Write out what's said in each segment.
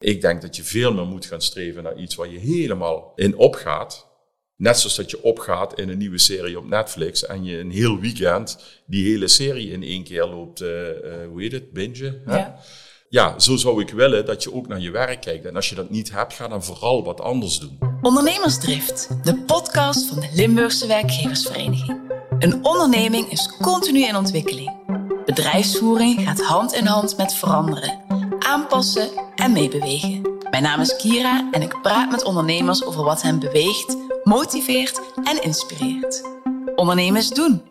Ik denk dat je veel meer moet gaan streven naar iets waar je helemaal in opgaat. Net zoals dat je opgaat in een nieuwe serie op Netflix en je een heel weekend die hele serie in één keer loopt, uh, uh, hoe heet het, binge. Ja. ja, zo zou ik willen dat je ook naar je werk kijkt. En als je dat niet hebt, ga dan vooral wat anders doen. Ondernemersdrift, de podcast van de Limburgse Werkgeversvereniging. Een onderneming is continu in ontwikkeling. Bedrijfsvoering gaat hand in hand met veranderen, aanpassen en meebewegen. Mijn naam is Kira en ik praat met ondernemers over wat hen beweegt, motiveert en inspireert. Ondernemers doen.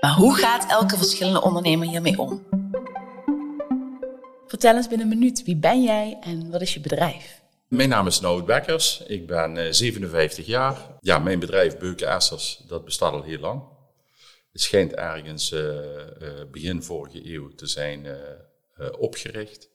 Maar hoe gaat elke verschillende ondernemer hiermee om? Vertel eens binnen een minuut, wie ben jij en wat is je bedrijf? Mijn naam is Nout Bekkers, ik ben 57 eh, jaar. Ja, mijn bedrijf Beuken Essers, dat bestaat al heel lang. Het schijnt ergens uh, begin vorige eeuw te zijn opgericht.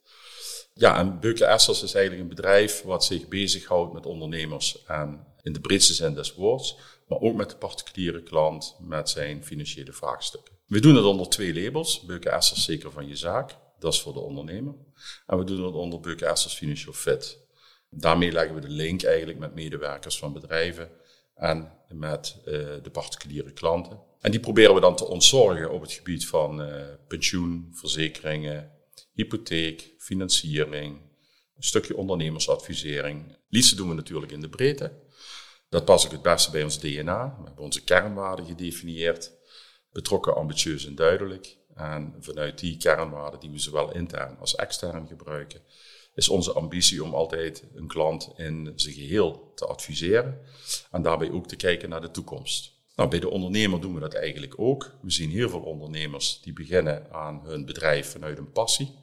Ja, en Beuken Essers is eigenlijk een bedrijf wat zich bezighoudt met ondernemers en in de breedste zin des woords, maar ook met de particuliere klant met zijn financiële vraagstukken. We doen het onder twee labels. Beuken Essers zeker van je zaak, dat is voor de ondernemer. En we doen het onder Beuken Essers Financial Fit. Daarmee leggen we de link eigenlijk met medewerkers van bedrijven en met uh, de particuliere klanten. En die proberen we dan te ontzorgen op het gebied van uh, pensioen, verzekeringen, hypotheek, financiering, een stukje ondernemersadvisering. Liefst doen we natuurlijk in de breedte. Dat past ook het beste bij ons DNA. We hebben onze kernwaarden gedefinieerd, betrokken, ambitieus en duidelijk. En vanuit die kernwaarden, die we zowel intern als extern gebruiken, is onze ambitie om altijd een klant in zijn geheel te adviseren en daarbij ook te kijken naar de toekomst. Nou, bij de ondernemer doen we dat eigenlijk ook. We zien heel veel ondernemers die beginnen aan hun bedrijf vanuit een passie.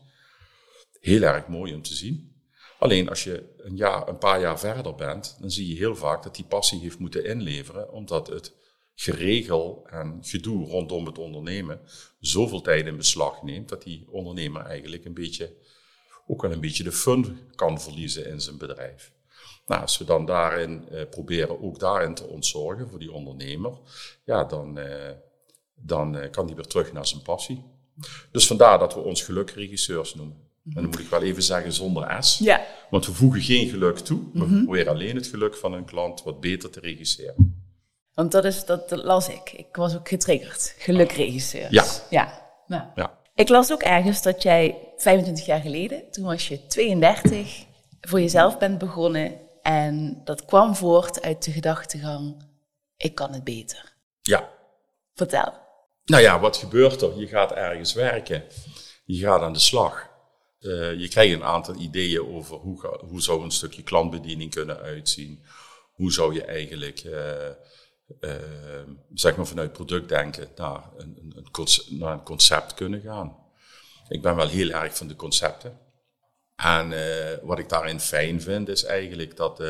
Heel erg mooi om te zien. Alleen als je een, jaar, een paar jaar verder bent, dan zie je heel vaak dat die passie heeft moeten inleveren, omdat het geregel en gedoe rondom het ondernemen zoveel tijd in beslag neemt, dat die ondernemer eigenlijk een beetje, ook wel een beetje de fun kan verliezen in zijn bedrijf. Nou, als we dan daarin eh, proberen ook daarin te ontzorgen voor die ondernemer, ja, dan, eh, dan eh, kan die weer terug naar zijn passie. Dus vandaar dat we ons gelukregisseurs noemen. En dan moet ik wel even zeggen zonder S. Ja. Want we voegen geen geluk toe. We mm proberen alleen het geluk van een klant wat beter te regisseren. Want dat, is, dat, las ik. Ik was ook getriggerd. Gelukregisseurs. Ja. Ja. Nou. ja. Ik las ook ergens dat jij 25 jaar geleden, toen was je 32, voor jezelf bent begonnen. En dat kwam voort uit de gedachtegang, ik kan het beter. Ja. Vertel. Nou ja, wat gebeurt er? Je gaat ergens werken. Je gaat aan de slag. Uh, je krijgt een aantal ideeën over hoe, hoe zou een stukje klantbediening kunnen uitzien. Hoe zou je eigenlijk, uh, uh, zeg maar vanuit productdenken naar een, een, naar een concept kunnen gaan. Ik ben wel heel erg van de concepten. En wat ik daarin fijn vind, is eigenlijk dat,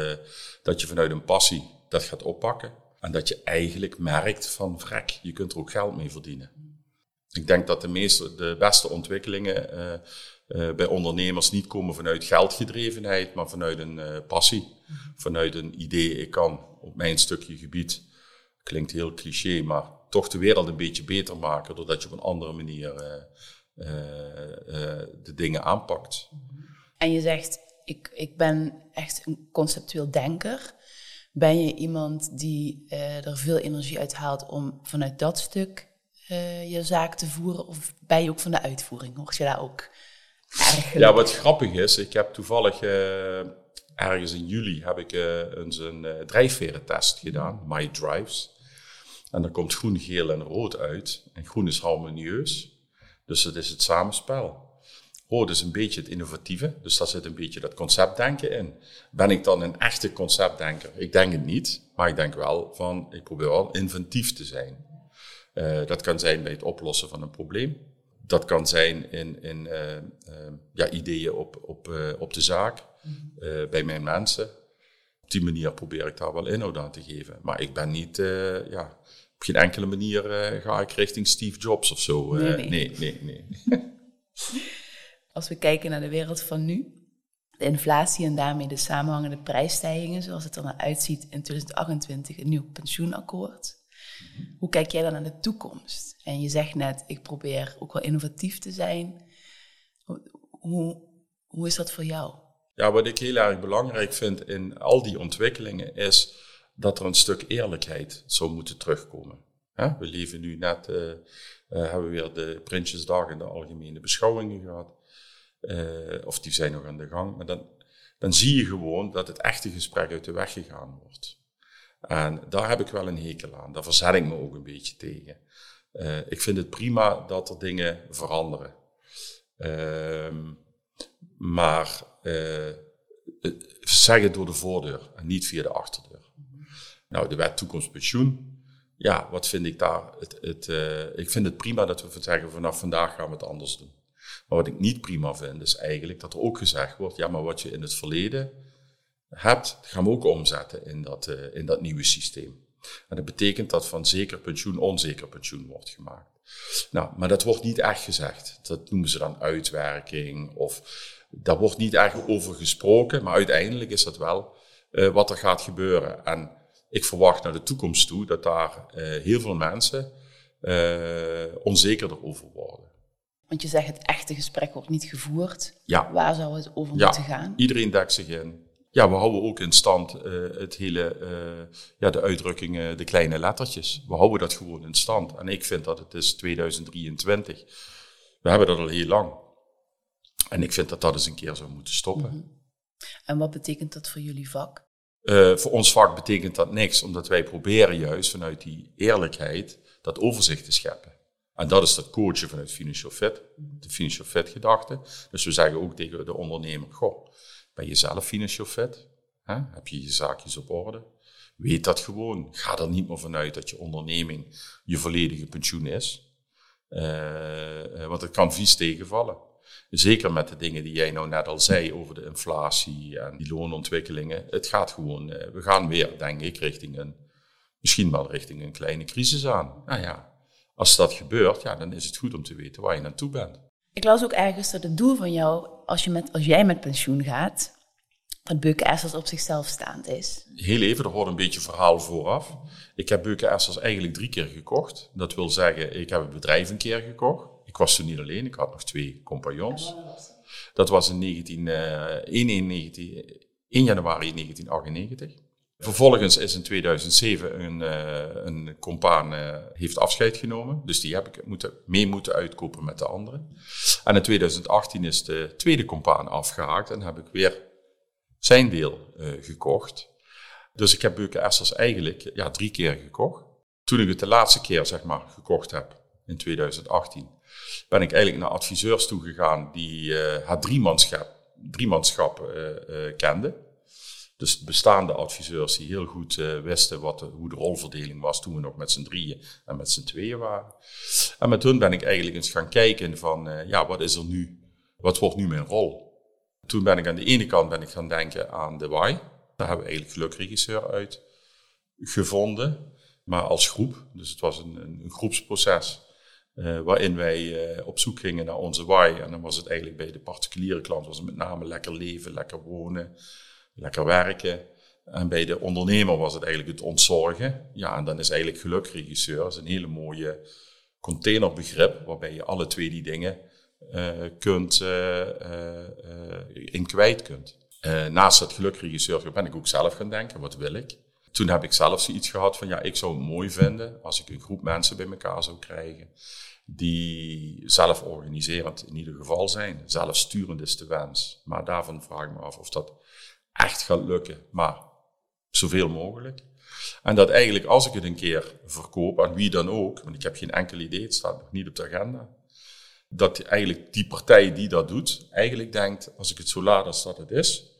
dat je vanuit een passie dat gaat oppakken. En dat je eigenlijk merkt van, vrek, je kunt er ook geld mee verdienen. Ik denk dat de meeste, de beste ontwikkelingen uh, bij ondernemers niet komen vanuit geldgedrevenheid, maar vanuit een uh, passie. Vanuit een idee, ik kan op mijn stukje gebied, klinkt heel cliché, maar toch de wereld een beetje beter maken, doordat je op een andere manier uh, de dingen aanpakt. En je zegt, ik, ik ben echt een conceptueel denker. Ben je iemand die er veel energie uit haalt om vanuit dat stuk je zaak te voeren? Of ben je ook van de uitvoering? Hoort je daar ook ja, wat grappig is, ik heb toevallig uh, ergens in juli heb ik eens een uh, drijfverentest gedaan, My Drives. En dan komt groen, geel en rood uit. En groen is harmonieus, dus het is het samenspel. Rood is een beetje het innovatieve, dus daar zit een beetje dat conceptdenken in. Ben ik dan een echte conceptdenker? Ik denk het niet, maar ik denk wel van, ik probeer wel inventief te zijn. dat kan zijn bij het oplossen van een probleem dat kan zijn in, in uh, uh, ja, ideeën op, op, uh, op de zaak, mhm. bij mijn mensen. Op die manier probeer ik daar wel inhoud aan te geven. Maar ik ben niet, ja, op geen enkele manier ga ik richting Steve Jobs of zo. nee, nee, nee. nee, Als we kijken naar de wereld van nu, de inflatie en daarmee de samenhangende prijsstijgingen, zoals het er naar uitziet in 2028, een nieuw pensioenakkoord. Hoe kijk jij dan naar de toekomst? En je zegt net, ik probeer ook wel innovatief te zijn. Hoe, hoe is dat voor jou? Ja, wat ik heel erg belangrijk vind in al die ontwikkelingen is dat er een stuk eerlijkheid zou moeten terugkomen. We leven nu net, uh, hebben we weer de Prinsjesdag en de algemene beschouwingen gehad. Uh, of die zijn nog aan de gang. Maar dan, dan zie je gewoon dat het echte gesprek uit de weg gegaan wordt. En daar heb ik wel een hekel aan. Daar verzet ik me ook een beetje tegen. Uh, ik vind het prima dat er dingen veranderen. Ehm, maar uh, zeggen door de voordeur en niet via de achterdeur. Nou, de wet toekomstpensioen. Ja, wat vind ik daar? Het, het, ik vind het prima dat we zeggen vanaf vandaag gaan we het anders doen. Maar wat ik niet prima vind, is eigenlijk dat er ook gezegd wordt, ja, maar wat je in het verleden hebt, gaan we ook omzetten in dat, uh, in dat nieuwe systeem. En dat betekent dat van zeker pensioen onzeker pensioen wordt gemaakt. Nou, maar dat wordt niet echt gezegd. Dat noemen ze dan uitwerking of daar wordt niet echt over gesproken, maar uiteindelijk is dat wel uh, wat er gaat gebeuren. En ik verwacht naar de toekomst toe dat daar uh, heel veel mensen onzekerder over worden. Want je zegt het echte gesprek wordt niet gevoerd. Ja. Waar zou het over ja. moeten gaan? Iedereen dekt zich in. Ja, we houden ook in stand uh, het hele, uh, ja, de uitdrukkingen, de kleine lettertjes. We houden dat gewoon in stand. En ik vind dat het is 2023. We hebben dat al heel lang. En ik vind dat dat eens een keer zou moeten stoppen. Mm -hmm. En wat betekent dat voor jullie vak? Uh, voor ons vak betekent dat niks, omdat wij proberen juist vanuit die eerlijkheid dat overzicht te scheppen. En dat is dat coachen vanuit Financial Fit, de Financial Fit gedachte. Dus we zeggen ook tegen de ondernemer, goh, ben je zelf financieel fit? Heb je je zaakjes op orde? Weet dat gewoon. Ga er niet meer vanuit dat je onderneming je volledige pensioen is. Uh, want het kan vies tegenvallen. Zeker met de dingen die jij nou net al zei over de inflatie en die loonontwikkelingen. Het gaat gewoon, uh, we gaan weer, denk ik, richting een, misschien wel richting een kleine crisis aan. Nou ja, als dat gebeurt, ja, dan is het goed om te weten waar je naartoe bent. Ik las ook ergens dat het doel van jou, als, je met, als jij met pensioen gaat, dat Beuken Essers op zichzelf staand is. Heel even, er hoort een beetje verhaal vooraf. Ik heb Beuken Essers eigenlijk drie keer gekocht. Dat wil zeggen, ik heb het bedrijf een keer gekocht. Ik was toen niet alleen, ik had nog twee compagnons. Dat was in 19, uh, 1, 19, 1 januari 1998. Vervolgens is in 2007 een, uh, een compaan uh, heeft afscheid genomen. Dus die heb ik moeten, mee moeten uitkopen met de anderen. En in 2018 is de tweede compaan afgehaakt en heb ik weer zijn deel uh, gekocht. Dus ik heb Beuken Essers eigenlijk ja, drie keer gekocht. Toen ik het de laatste keer zeg maar, gekocht heb, in 2018, ben ik eigenlijk naar adviseurs toegegaan die het driemanschap, driemanschap kenden. Dus bestaande adviseurs die heel goed uh, wisten wat de, hoe de rolverdeling was toen we nog met z'n drieën en met z'n tweeën waren. En met hun ben ik eigenlijk eens gaan kijken van, uh, ja, wat is er nu? Wat wordt nu mijn rol? Toen ben ik aan de ene kant ben ik gaan denken aan de why. Daar hebben we eigenlijk gelukregisseur uit gevonden, maar als groep. Dus het was een, een groepsproces uh, waarin wij op zoek gingen naar onze why. En dan was het eigenlijk bij de particuliere klant was het met name lekker leven, lekker wonen lekker werken. En bij de ondernemer was het eigenlijk het ontzorgen. Ja, en dan is eigenlijk gelukregisseur is een hele mooie containerbegrip, waarbij je alle twee die dingen uh, kunt, uh, uh, in kwijt kunt. naast het gelukregisseur ben ik ook zelf gaan denken, wat wil ik? Toen heb ik zelf zoiets gehad van, ja, ik zou het mooi vinden als ik een groep mensen bij elkaar zou krijgen die zelf organiserend in ieder geval zijn. Zelfsturend is de wens. Maar daarvan vraag ik me af of dat echt gaat lukken, maar zoveel mogelijk. En dat eigenlijk als ik het een keer verkoop, aan wie dan ook, want ik heb geen enkel idee, het staat nog niet op de agenda, dat eigenlijk die partij die dat doet, eigenlijk denkt, als ik het zo laat als dat het is,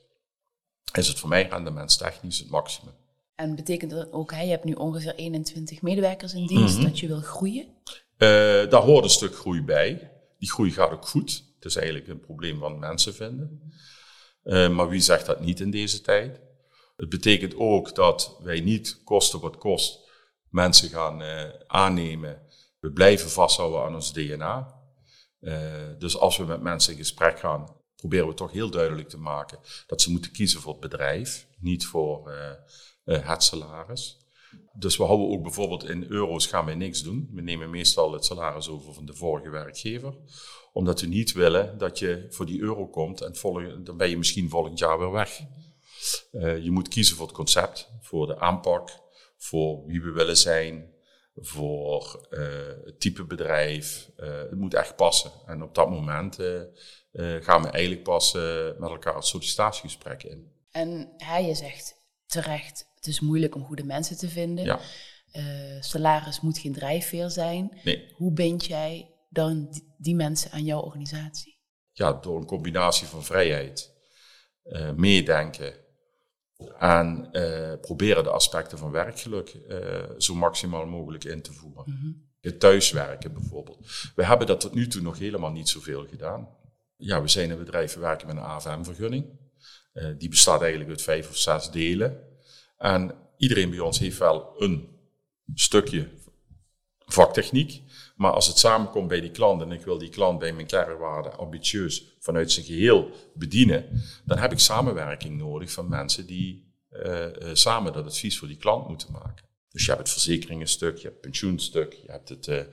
is het voor mij rendementstechnisch het maximum. En betekent dat ook, hè, je hebt nu ongeveer 21 medewerkers in dienst, mm -hmm. dat je wil groeien? Uh, daar hoort een stuk groei bij. Die groei gaat ook goed. Het is eigenlijk een probleem van mensen vinden. Uh, maar wie zegt dat niet in deze tijd? Het betekent ook dat wij niet kosten wat kost mensen gaan uh, aannemen. We blijven vasthouden aan ons DNA. Uh, dus als we met mensen in gesprek gaan, proberen we toch heel duidelijk te maken dat ze moeten kiezen voor het bedrijf, niet voor het salaris. Dus we houden ook bijvoorbeeld in euro's gaan we niks doen. We nemen meestal het salaris over van de vorige werkgever. Omdat we niet willen dat je voor die euro komt en volgend, dan ben je misschien volgend jaar weer weg. Uh, je moet kiezen voor het concept, voor de aanpak, voor wie we willen zijn, voor uh, het type bedrijf. Uh, het moet echt passen. En op dat moment gaan we eigenlijk pas met elkaar het sollicitatiegesprek in. En hij zegt terecht, het is moeilijk om goede mensen te vinden. Ja. Uh, salaris moet geen drijfveer zijn. Nee. Hoe bind jij dan die, mensen aan jouw organisatie? Ja, door een combinatie van vrijheid, uh, meedenken en uh, proberen de aspecten van werkgeluk zo maximaal mogelijk in te voeren. Mm -hmm. Het thuiswerken bijvoorbeeld. We hebben dat tot nu toe nog helemaal niet zoveel gedaan. Ja, we zijn een bedrijf, we werken met een AFM-vergunning. Die bestaat eigenlijk uit vijf of zes delen. En iedereen bij ons heeft wel een stukje vaktechniek. Maar als het samenkomt bij die klant en ik wil die klant bij mijn kernwaarden ambitieus vanuit zijn geheel bedienen, dan heb ik samenwerking nodig van mensen die uh, samen dat advies voor die klant moeten maken. Dus je hebt het verzekeringenstuk, je hebt het pensioenstuk, je hebt het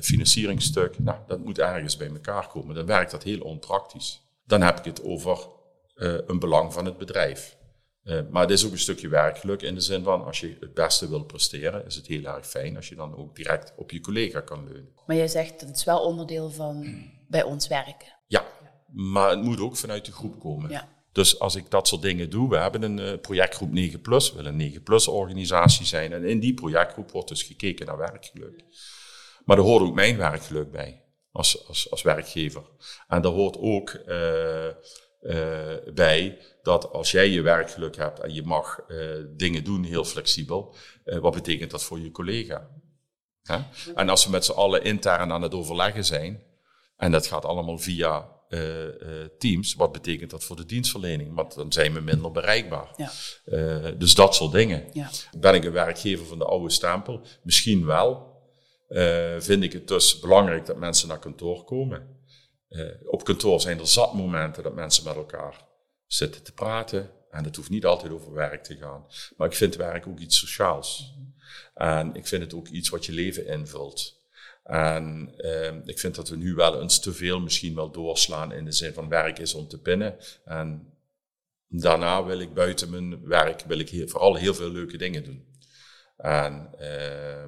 financieringstuk. Nou, dat moet ergens bij elkaar komen. Dan werkt dat heel onpraktisch. Dan heb ik het over een belang van het bedrijf. Uh, maar het is ook een stukje werkgeluk in de zin van als je het beste wil presteren, is het heel erg fijn als je dan ook direct op je collega kan leunen. Maar jij zegt dat het is wel onderdeel van bij ons werken. Ja, maar het moet ook vanuit de groep komen. Ja. Dus als ik dat soort dingen doe, we hebben een uh, projectgroep 9 Plus, we willen een 9 Plus organisatie zijn. En in die projectgroep wordt dus gekeken naar werkgeluk. Maar er hoort ook mijn werkgeluk bij als, als, als werkgever. En daar hoort ook uh, bij dat als jij je werkgeluk hebt en je mag uh, dingen doen heel flexibel, uh, wat betekent dat voor je collega? Hè? En als we met z'n allen intern aan het overleggen zijn, en dat gaat allemaal via uh, Teams, wat betekent dat voor de dienstverlening? Want dan zijn we minder bereikbaar. Ja. dus dat soort dingen. Ja. Ben ik een werkgever van de oude stempel? Misschien wel. vind ik het dus belangrijk dat mensen naar kantoor komen. Op kantoor zijn er zat momenten dat mensen met elkaar zitten te praten. En het hoeft niet altijd over werk te gaan. Maar ik vind werk ook iets sociaals. En ik vind het ook iets wat je leven invult. En eh, ik vind dat we nu wel eens te veel misschien wel doorslaan in de zin van werk is om te pinnen. En daarna wil ik buiten mijn werk wil ik vooral heel veel leuke dingen doen. En uh,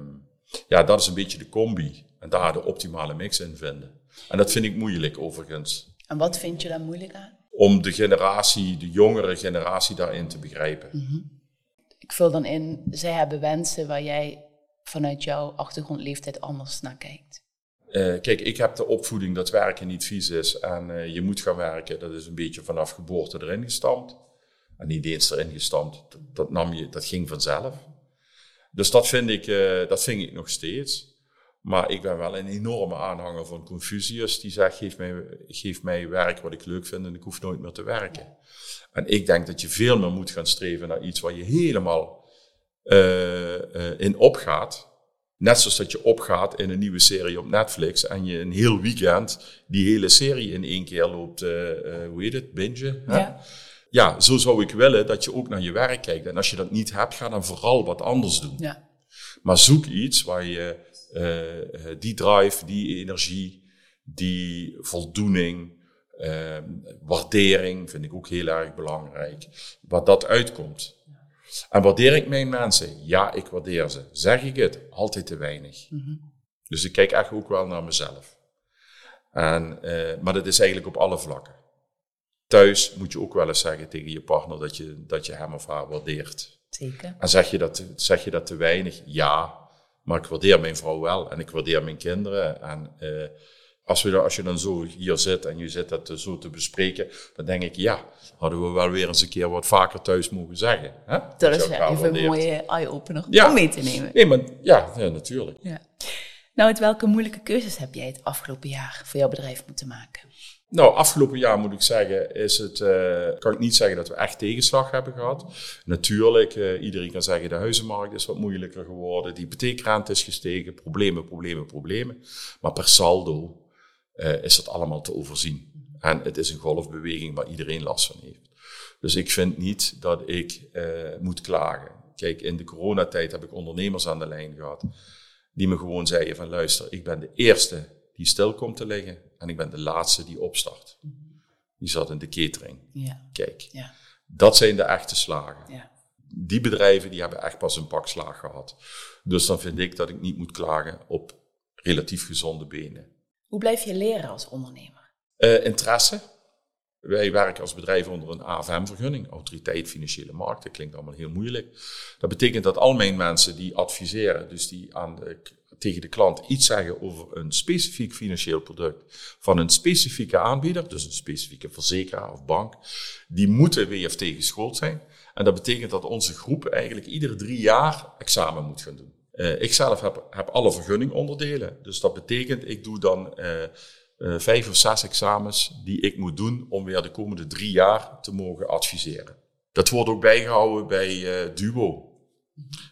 ja, dat is een beetje de combi. En daar de optimale mix in vinden. En dat vind ik moeilijk overigens. En wat vind je daar moeilijk aan? om de generatie, de jongere generatie daarin te begrijpen. Mm -hmm. Ik vul dan in, zij hebben wensen waar jij vanuit jouw achtergrondleeftijd anders naar kijkt. Uh, kijk, ik heb de opvoeding dat werken niet vies is en uh, je moet gaan werken. Dat is een beetje vanaf geboorte erin gestampt. En niet eens erin gestampt, dat, dat, nam je, dat ging vanzelf. Dus dat vind ik, uh, dat vind ik nog steeds. Maar ik ben wel een enorme aanhanger van Confucius. Die zegt, geef mij, geef mij werk wat ik leuk vind en ik hoef nooit meer te werken. En ik denk dat je veel meer moet gaan streven naar iets waar je helemaal uh, uh, in opgaat. Net zoals dat je opgaat in een nieuwe serie op Netflix en je een heel weekend die hele serie in één keer loopt, uh, hoe heet het, binge. Ja. ja, zo zou ik willen dat je ook naar je werk kijkt. En als je dat niet hebt, ga dan vooral wat anders doen. Ja. Maar zoek iets waar je die drive, die energie, die voldoening, uh, waardering vind ik ook heel erg belangrijk. Wat dat uitkomt. En waardeer ik mijn mensen? Ja, ik waardeer ze. Zeg ik het? Altijd te weinig. Mm -hmm. Dus ik kijk echt ook wel naar mezelf. En, uh, maar dat is eigenlijk op alle vlakken. Thuis moet je ook wel eens zeggen tegen je partner dat je, dat je hem of haar waardeert. Zeker. En zeg je, dat, zeg je dat te weinig? Ja, maar ik waardeer mijn vrouw wel en ik waardeer mijn kinderen. En uh, als, we, als je dan zo hier zit en je zit dat zo te bespreken, dan denk ik, ja, hadden we wel weer eens een keer wat vaker thuis mogen zeggen. Hè? Dat, is even een mooie eye-opener ja. om mee te nemen. Nee, maar, ja, ja, natuurlijk. Ja. Nou, uit welke moeilijke keuzes heb jij het afgelopen jaar voor jouw bedrijf moeten maken? Nou, afgelopen jaar moet ik zeggen, is het, uh, kan ik niet zeggen dat we echt tegenslag hebben gehad. Natuurlijk, uh, iedereen kan zeggen de huizenmarkt is wat moeilijker geworden, de hypotheekrente is gestegen, problemen, problemen, problemen. Maar per saldo uh, is dat allemaal te overzien. En het is een golfbeweging waar iedereen last van heeft. Dus ik vind niet dat ik moet klagen. Kijk, in de coronatijd heb ik ondernemers aan de lijn gehad. Die me gewoon zeiden van luister, ik ben de eerste die stil komt te liggen. En ik ben de laatste die opstart. Die zat in de catering. Ja. Kijk, Ja. dat zijn de echte slagen. Ja. Die bedrijven die hebben echt pas een pak slaag gehad. Dus dan vind ik dat ik niet moet klagen op relatief gezonde benen. Hoe blijf je leren als ondernemer? Eh, interesse. Wij werken als bedrijf onder een AFM-vergunning, Autoriteit Financiële Markt. Dat klinkt allemaal heel moeilijk. Dat betekent dat al mijn mensen die adviseren, dus die aan de, tegen de klant iets zeggen over een specifiek financieel product van een specifieke aanbieder, dus een specifieke verzekeraar of bank, die moeten WFT geschoold zijn. En dat betekent dat onze groep eigenlijk iedere drie jaar examen moet gaan doen. Uh, ik zelf heb, heb alle vergunningonderdelen. Dus dat betekent, ik doe dan uh, uh, vijf of zes examens die ik moet doen om weer de komende drie jaar te mogen adviseren. Dat wordt ook bijgehouden bij Duo.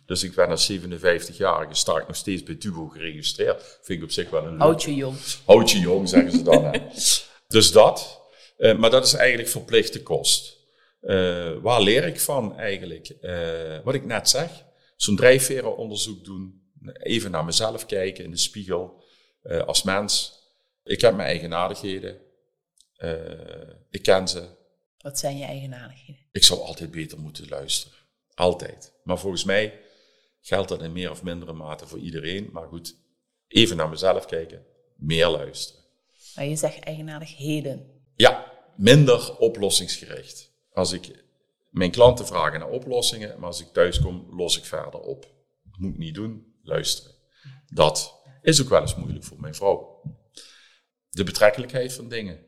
Dus ik ben als 57-jarige, sta ik nog steeds bij Duo geregistreerd. Vind ik op zich wel een leuk. Houd je jong. Houd je jong, zeggen ze dan. hè. dus dat. maar dat is eigenlijk verplichte kost. waar leer ik van eigenlijk? wat ik net zeg zo'n drijfverenonderzoek doen. Even naar mezelf kijken in de spiegel uh, als mens. Ik heb mijn eigenaardigheden. Uh, ik ken ze. Wat zijn je eigenaardigheden? Ik zou altijd beter moeten luisteren. Altijd. Maar volgens mij geldt dat in meer of mindere mate voor iedereen. Maar goed, even naar mezelf kijken. Meer luisteren. Maar je zegt eigenaardigheden. Ja, minder oplossingsgericht. Als ik mijn klanten vragen naar oplossingen, maar als ik thuis kom, los ik verder op. Moet ik niet doen, luisteren. Dat is ook wel eens moeilijk voor mijn vrouw. De betrekkelijkheid van dingen.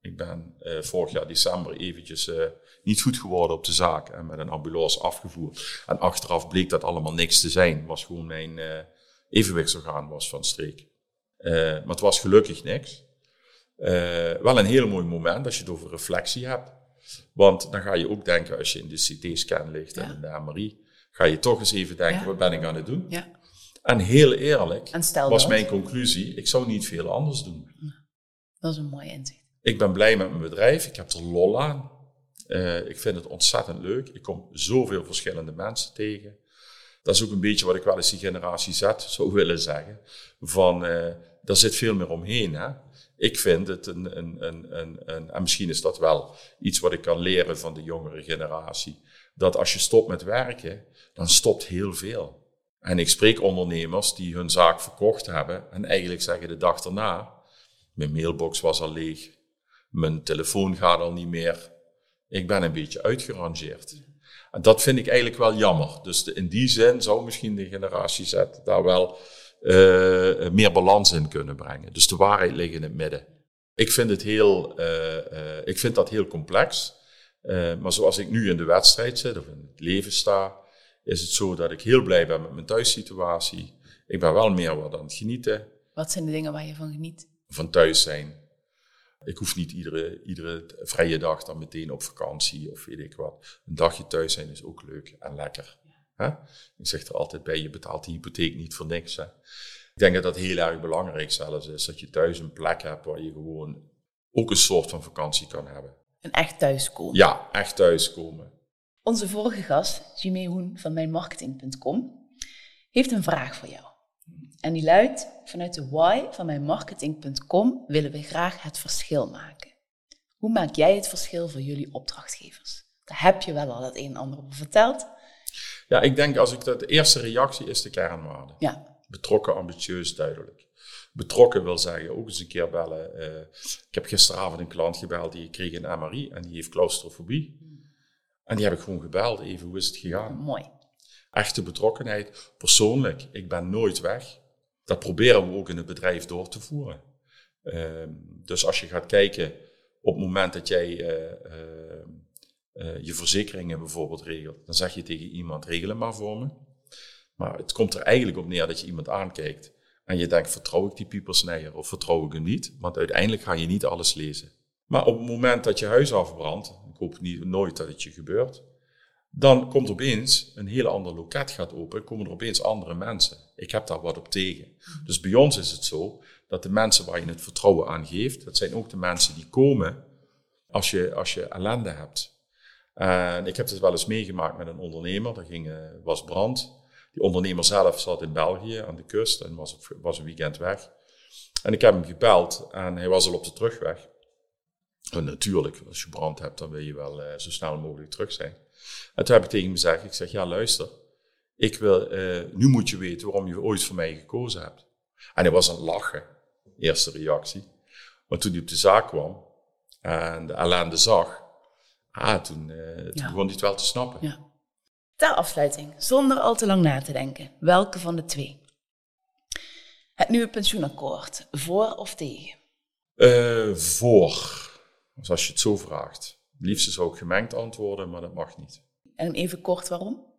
Ik ben uh, vorig jaar december eventjes uh, niet goed geworden op de zaak en met een ambulance afgevoerd. En achteraf bleek dat allemaal niks te zijn. Was gewoon mijn uh, evenwichtsorgaan was van streek. maar het was gelukkig niks. wel een heel mooi moment als je het over reflectie hebt. Want dan ga je ook denken, als je in de CT-scan ligt en in de MRI, ga je toch eens even denken, Ja. wat ben ik aan het doen? Ja. En heel eerlijk En was mijn conclusie, ik zou niet veel anders doen. Dat is een mooi inzicht. Ik ben blij met mijn bedrijf, ik heb er lol aan. Eh, ik vind het ontzettend leuk. Ik kom zoveel verschillende mensen tegen. Dat is ook een beetje wat ik wel eens die generatie Z zou willen zeggen. Van, eh daar zit veel meer omheen. Hè? Ik vind het een, een, een, een, een, en misschien is dat wel iets wat ik kan leren van de jongere generatie, dat als je stopt met werken, dan stopt heel veel. En ik spreek ondernemers die hun zaak verkocht hebben en eigenlijk zeggen de dag daarna, mijn mailbox was al leeg, mijn telefoon gaat al niet meer, ik ben een beetje uitgerangeerd. En dat vind ik eigenlijk wel jammer. Dus de- in die zin zou misschien de generatie Z daar wel eh, meer balans in kunnen brengen. Dus de waarheid ligt in het midden. Ik vind, het heel, eh, eh, ik vind dat heel complex. Maar zoals ik nu in de wedstrijd zit of in het leven sta, is het zo dat ik heel blij ben met mijn thuissituatie. Ik ben wel meer wat aan het genieten Wat zijn de dingen waar je van geniet? Van thuis zijn. Ik hoef niet iedere, iedere vrije dag dan meteen op vakantie of weet ik wat. Een dagje thuis zijn is ook leuk en lekker. Hè? Ik zeg er altijd bij, je betaalt de hypotheek niet voor niks. Hè? Ik denk dat dat heel erg belangrijk zelfs is, dat je thuis een plek hebt waar je gewoon ook een soort van vakantie kan hebben. Een echt thuiskomen. Ja, echt thuiskomen. Onze vorige gast, Jimé Hoen van mijnmarketing.com, heeft een vraag voor jou. En die luidt, vanuit de why van mijnmarketing.com willen we graag het verschil maken. Hoe maak jij het verschil voor jullie opdrachtgevers? Daar heb je wel al het een en ander over verteld. Ja, ik denk als ik dat, de eerste reactie is de kernwaarde. Ja, Betrokken, ambitieus, duidelijk. Betrokken wil zeggen, ook eens een keer bellen. eh, ik heb gisteravond een klant gebeld, die kreeg een MRI en die heeft claustrofobie. En die heb ik gewoon gebeld, even hoe is het gegaan? mooi. Echte betrokkenheid, persoonlijk, ik ben nooit weg. Dat proberen we ook in het bedrijf door te voeren. Ehm, dus als je gaat kijken, op het moment dat jij eh, eh, eh, je verzekeringen bijvoorbeeld regelt, dan zeg je tegen iemand, regel maar voor me. Maar het komt er eigenlijk op neer dat je iemand aankijkt en je denkt, vertrouw ik die piepersnijer of vertrouw ik hem niet? Want uiteindelijk ga je niet alles lezen. Maar op het moment dat je huis afbrandt, ik hoop niet, nooit dat het je gebeurt, dan komt opeens een heel ander loket gaat open, komen er opeens andere mensen. Ik heb daar wat op tegen. Dus bij ons is het zo dat de mensen waar je het vertrouwen aan geeft, dat zijn ook de mensen die komen als je, als je ellende hebt. En ik heb het wel eens meegemaakt met een ondernemer. Er ging, was brand. Die ondernemer zelf zat in België aan de kust en was, was een weekend weg. En ik heb hem gebeld en hij was al op de terugweg. En natuurlijk, als je brand hebt, dan wil je wel uh, zo snel mogelijk terug zijn. En toen heb ik tegen hem gezegd, ik zeg, ja luister, ik wil, uh, nu moet je weten waarom je ooit voor mij gekozen hebt. En hij was aan het lachen, eerste reactie. Maar toen hij op de zaak kwam en de ellende zag, ah, toen, uh, toen ja. begon hij het wel te snappen. Ja. Ter afsluiting, zonder al te lang na te denken, welke van de twee? Het nieuwe pensioenakkoord, voor of tegen? Uh, voor, als je het zo vraagt. Liefst zou ik gemengd antwoorden, maar dat mag niet. En even kort waarom?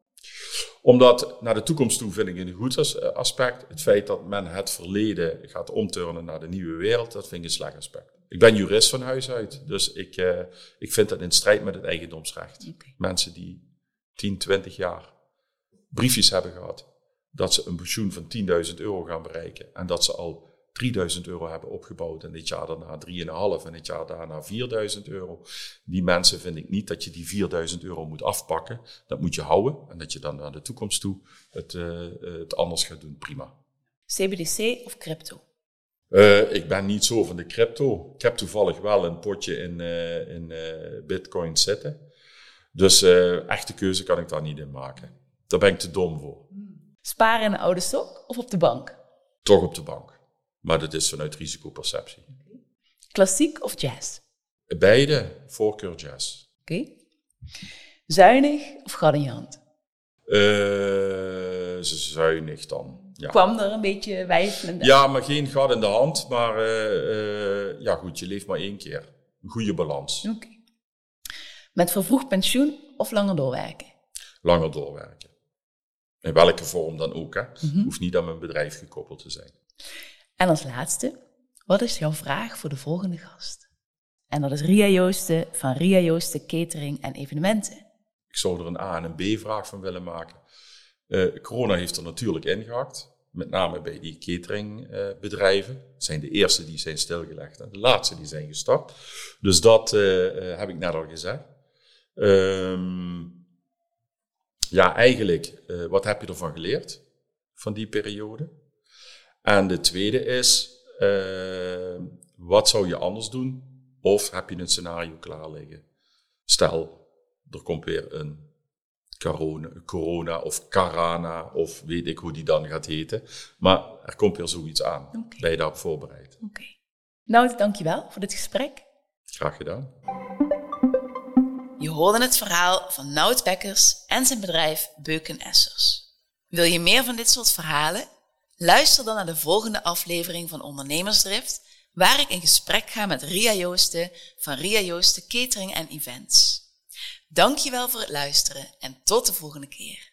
Omdat naar de toekomst toe vind ik een goed aspect. Het feit dat men het verleden gaat omturnen naar de nieuwe wereld, dat vind ik een slecht aspect. Ik ben jurist van huis uit, dus ik, uh, ik vind dat in strijd met het eigendomsrecht. Okay. Mensen die 10, 20 jaar briefjes hebben gehad dat ze een pensioen van 10.000 euro gaan bereiken. En dat ze al 3000 euro hebben opgebouwd en dit jaar daarna 3,5 en dit jaar daarna 4000 euro. Die mensen vind ik niet dat je die 4000 euro moet afpakken. Dat moet je houden en dat je dan naar de toekomst toe het, uh, het anders gaat doen. Prima. CBDC of crypto? Uh, ik ben niet zo van de crypto. Ik heb toevallig wel een potje in, uh, in bitcoin zitten. Dus echte keuze kan ik daar niet in maken. Daar ben ik te dom voor. Sparen in een oude stok of op de bank? Toch op de bank. Maar dat is vanuit risicoperceptie. Klassiek of jazz? Beide, voorkeur jazz. Oké. Zuinig of gat in je hand? Uh, zuinig dan. Ja. Kwam er een beetje wijfelend Ja, maar geen gat in de hand. Maar uh, ja goed, je leeft maar één keer. Een goede balans. Oké. Met vervroegd pensioen of langer doorwerken? Langer doorwerken. In welke vorm dan ook. Hè. Mm Hoeft niet aan mijn bedrijf gekoppeld te zijn. En als laatste, wat is jouw vraag voor de volgende gast? En dat is Ria Joosten van Ria Joosten Catering en Evenementen. Ik zou er een A- en een B-vraag van willen maken. Uh, corona heeft er natuurlijk ingehakt. Met name bij die cateringbedrijven. Uh, zijn de eerste die zijn stilgelegd en de laatste die zijn gestart. Dus dat uh, heb ik net al gezegd. Um, ja, eigenlijk, wat heb je ervan geleerd van die periode? En de tweede is, uh, wat zou je anders doen? Of heb je een scenario klaar liggen? Stel, er komt weer een corona, corona of carana, of weet ik hoe die dan gaat heten. Maar er komt weer zoiets aan. Okay. Ben je daarop voorbereid? Oké. Okay. Nou, dankjewel voor dit gesprek. Graag gedaan. Je hoorde het verhaal van Nout Bekkers en zijn bedrijf Beuken Essers. Wil je meer van dit soort verhalen? Luister dan naar de volgende aflevering van Ondernemersdrift, waar ik in gesprek ga met Ria Joosten van Ria Joosten Catering en Events. Dankjewel voor het luisteren en tot de volgende keer.